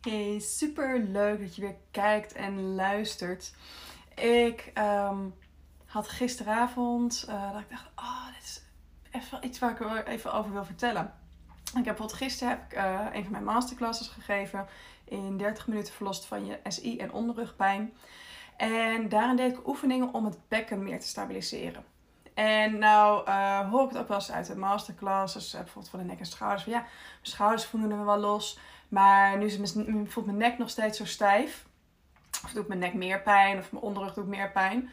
Hey, super leuk dat je weer kijkt en luistert. Ik ehm, had gisteravond uh, dat ik dacht, oh, dit is even iets waar ik even over wil vertellen. Ik heb bijvoorbeeld gisteren heb ik uh, een van mijn masterclasses gegeven in 30 minuten verlost van je SI en onderrugpijn. En daarin deed ik oefeningen om het bekken meer te stabiliseren. En nou uh, hoor ik het ook wel eens uit de masterclasses, bijvoorbeeld van de nek en schouders. Van, ja, mijn schouders voelen me wel los. Maar nu voelt mijn nek nog steeds zo stijf. Of doet mijn nek meer pijn, of mijn onderrug doet meer pijn.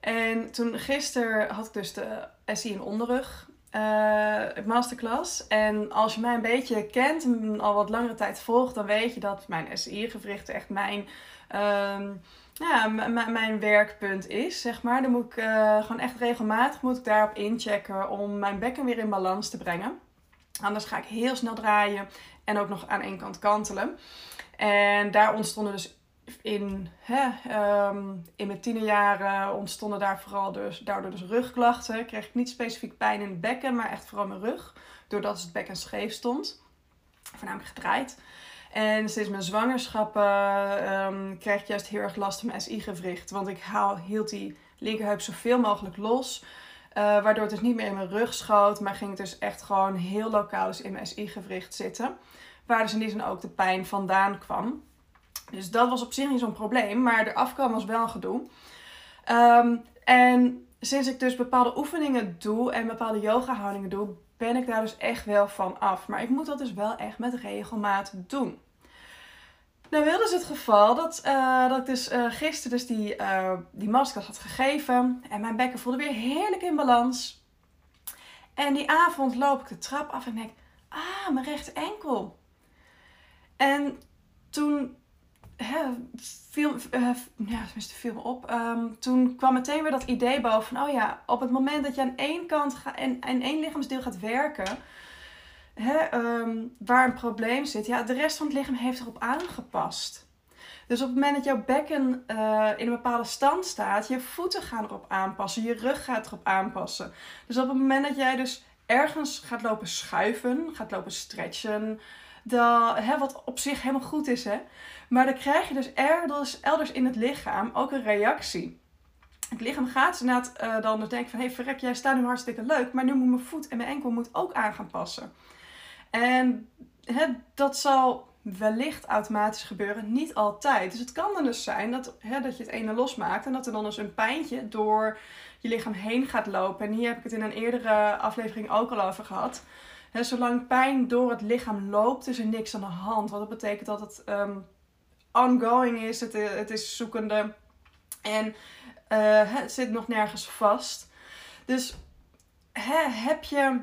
En toen gisteren had ik dus de SI in onderrug uh, masterclass. En als je mij een beetje kent en al wat langere tijd volgt, dan weet je dat mijn SI-gewricht echt mijn, uh, ja, mijn werkpunt is, zeg maar. Dan moet ik uh, gewoon echt regelmatig moet ik daarop inchecken om mijn bekken weer in balans te brengen. Anders ga ik heel snel draaien en ook nog aan één kant kantelen. En daar ontstonden dus in, hè, um, in mijn tienerjaren ontstonden daar vooral dus, daardoor dus rugklachten. Kreeg ik niet specifiek pijn in het bekken, maar echt vooral mijn rug. Doordat het bekken scheef stond. Voornamelijk gedraaid. En sinds mijn zwangerschappen um, kreeg ik juist heel erg last van mijn SI-gewricht. Want ik haal, hield die linkerheup zoveel mogelijk los. Uh, waardoor het dus niet meer in mijn rug schoot, maar ging het dus echt gewoon heel lokaal dus in mijn SI-gewricht zitten. Waar dus in die zin ook de pijn vandaan kwam. Dus dat was op zich niet zo'n probleem, maar de afkomen was wel een gedoe. Um, en sinds ik dus bepaalde oefeningen doe en bepaalde yoga-houdingen doe, ben ik daar dus echt wel van af. Maar ik moet dat dus wel echt met regelmaat doen. Nou wilde dus het geval dat, uh, dat ik dus uh, gisteren dus die, uh, die masterclass had gegeven. En mijn bekken voelde weer heerlijk in balans. En die avond loop ik de trap af en denk, ah, mijn rechter enkel. En toen hè, viel, ja, tenminste viel me op. Um, toen kwam meteen weer dat idee boven van, oh ja, op het moment dat je aan één kant ga, en, en één lichaamsdeel gaat werken hè, um, waar een probleem zit, ja, de rest van het lichaam heeft erop aangepast. Dus op het moment dat jouw bekken uh, in een bepaalde stand staat, je voeten gaan erop aanpassen, je rug gaat erop aanpassen. Dus op het moment dat jij dus ergens gaat lopen schuiven, gaat lopen stretchen, dat, hè, wat op zich helemaal goed is, hè. Maar dan krijg je dus elders, elders in het lichaam ook een reactie. Het lichaam gaat inderdaad uh, dan dus denken van... hé hey, verrek, jij staat nu hartstikke leuk... maar nu moet mijn voet en mijn enkel moet ook aan gaan passen. En hè, dat zal wellicht automatisch gebeuren, niet altijd. Dus het kan dan dus zijn dat, hè, dat je het ene losmaakt en dat er dan dus een pijntje door je lichaam heen gaat lopen. En hier heb ik het in een eerdere aflevering ook al over gehad. Hè, zolang pijn door het lichaam loopt, is er niks aan de hand. Wat dat betekent dat het um, ongoing is, het, het is zoekende en uh, het zit nog nergens vast. Dus heb je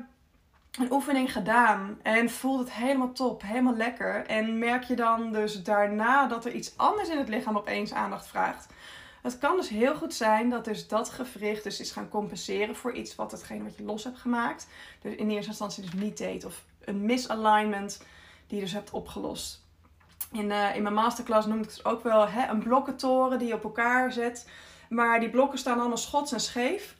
een oefening gedaan en voelt het helemaal top, helemaal lekker. En merk je dan dus daarna dat er iets anders in het lichaam opeens aandacht vraagt. Het kan dus heel goed zijn dat dus dat gewricht dus is gaan compenseren voor iets wat hetgeen wat je los hebt gemaakt. Dus in eerste instantie dus niet deed. Of een misalignment die je dus hebt opgelost. In, uh, in mijn masterclass noem ik het ook wel hè, een blokkentoren die je op elkaar zet. Maar die blokken staan allemaal schots en scheef.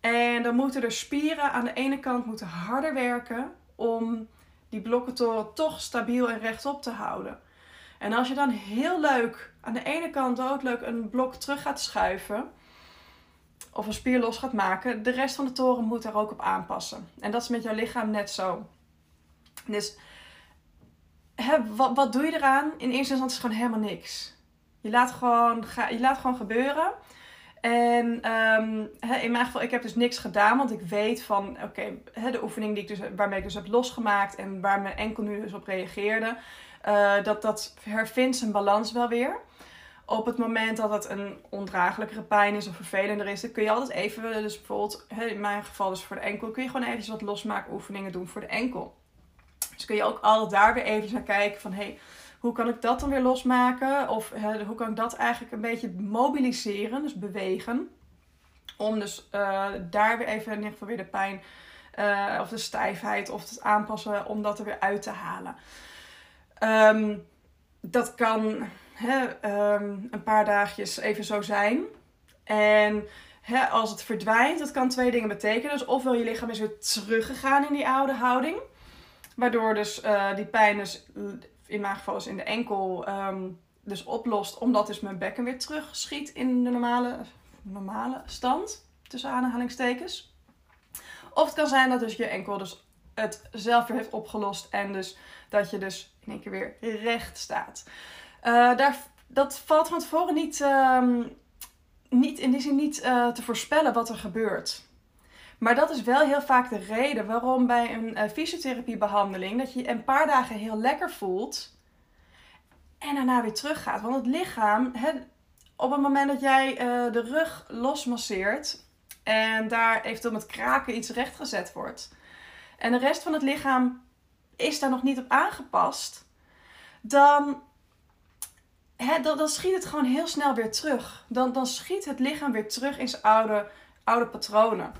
En dan moeten er spieren aan de ene kant moeten harder werken om die blokkentoren toch stabiel en rechtop te houden. En als je dan heel leuk aan de ene kant ook leuk een blok terug gaat schuiven of een spier los gaat maken, de rest van de toren moet daar ook op aanpassen. En dat is met jouw lichaam net zo. Dus wat, wat doe je eraan? In eerste instantie gewoon helemaal niks. Je laat gewoon, je laat gewoon gebeuren. En um, in mijn geval, ik heb dus niks gedaan, want ik weet van, oké, de oefening die ik dus, waarmee ik dus heb losgemaakt en waar mijn enkel nu dus op reageerde, uh, dat dat hervindt zijn balans wel weer. Op het moment dat het een ondraaglijkere pijn is of vervelender is, kun je altijd even, dus bijvoorbeeld, in mijn geval dus voor de enkel, kun je gewoon eventjes wat losmaken oefeningen doen voor de enkel. Dus kun je ook altijd daar weer even naar kijken van, hey, hoe kan ik dat dan weer losmaken? Of hoe kan ik dat eigenlijk een beetje mobiliseren, dus bewegen. Om dus uh, daar weer even in ieder geval weer de pijn uh, of de stijfheid of het aanpassen om dat er weer uit te halen. Um, dat kan um, een paar dagjes even zo zijn. En als het verdwijnt, dat kan twee dingen betekenen. Dus ofwel je lichaam is weer teruggegaan in die oude houding. Waardoor dus uh, die pijn dus in mijn geval is in de enkel, ehm, dus oplost. Omdat dus mijn bekken weer terug schiet in de normale, normale stand. Tussen aanhalingstekens. Of het kan zijn dat dus je enkel dus het zelf weer heeft opgelost. En dus dat je dus in één keer weer recht staat. Uh, daar, dat valt van tevoren niet, ehm, niet in die zin niet uh, te voorspellen wat er gebeurt. Maar dat is wel heel vaak de reden waarom bij een uh, fysiotherapiebehandeling dat je een paar dagen heel lekker voelt en daarna weer teruggaat. Want het lichaam, op het moment dat jij uh, de rug losmasseert en daar eventueel met kraken iets rechtgezet wordt en de rest van het lichaam is daar nog niet op aangepast, dan, dan, dan schiet het gewoon heel snel weer terug. Dan, dan schiet het lichaam weer terug in zijn oude, oude patronen.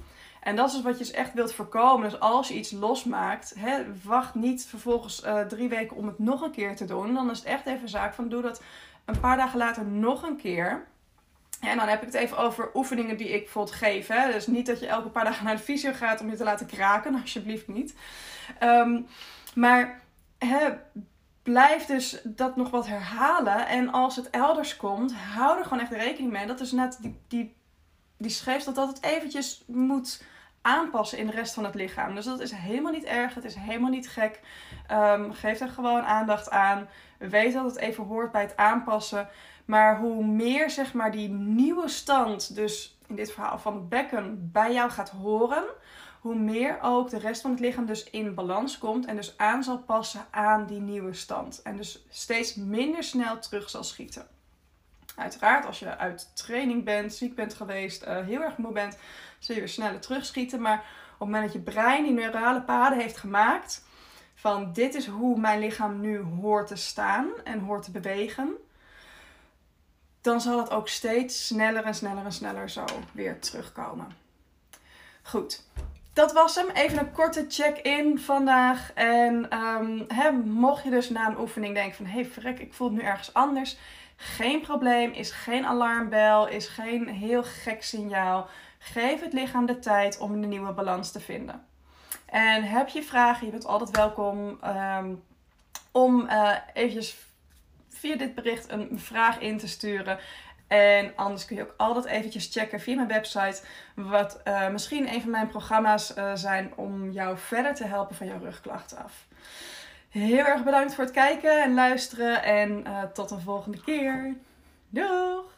En dat is wat je dus echt wilt voorkomen. Dus als je iets losmaakt, hè, wacht niet vervolgens uh, drie weken om het nog een keer te doen. Dan is het echt even zaak van doe dat een paar dagen later nog een keer. En dan heb ik het even over oefeningen die ik bijvoorbeeld geef. Hè. Dus niet dat je elke paar dagen naar de fysio gaat om je te laten kraken. Alsjeblieft niet. Um, maar hè, blijf dus dat nog wat herhalen. En als het elders komt, hou er gewoon echt rekening mee. Dat is net die, die, die schreef dat dat het eventjes moet aanpassen in de rest van het lichaam. Dus dat is helemaal niet erg. Het is helemaal niet gek. Um, geef er gewoon aandacht aan. Weet dat het even hoort bij het aanpassen. Maar hoe meer zeg maar die nieuwe stand, dus in dit verhaal van het bekken, bij jou gaat horen, hoe meer ook de rest van het lichaam dus in balans komt en dus aan zal passen aan die nieuwe stand. En dus steeds minder snel terug zal schieten. Uiteraard, als je uit training bent, ziek bent geweest, uh, heel erg moe bent, zul je weer sneller terugschieten. Maar op het moment dat je brein die neurale paden heeft gemaakt, van dit is hoe mijn lichaam nu hoort te staan en hoort te bewegen, dan zal het ook steeds sneller en sneller en sneller zo weer terugkomen. Goed, dat was hem. Even een korte check-in vandaag. En um, mocht je dus na een oefening denken van... Hé, hey, verrek, ik voel het nu ergens anders. Geen probleem, is geen alarmbel, is geen heel gek signaal. Geef het lichaam de tijd om een nieuwe balans te vinden. En heb je vragen, je bent altijd welkom um, om uh, eventjes via dit bericht een vraag in te sturen. En anders kun je ook altijd eventjes checken via mijn website. Wat uh, misschien een van mijn programma's uh, zijn om jou verder te helpen van jouw rugklachten af. Heel erg bedankt voor het kijken en luisteren. En uh, tot een volgende keer. Doeg!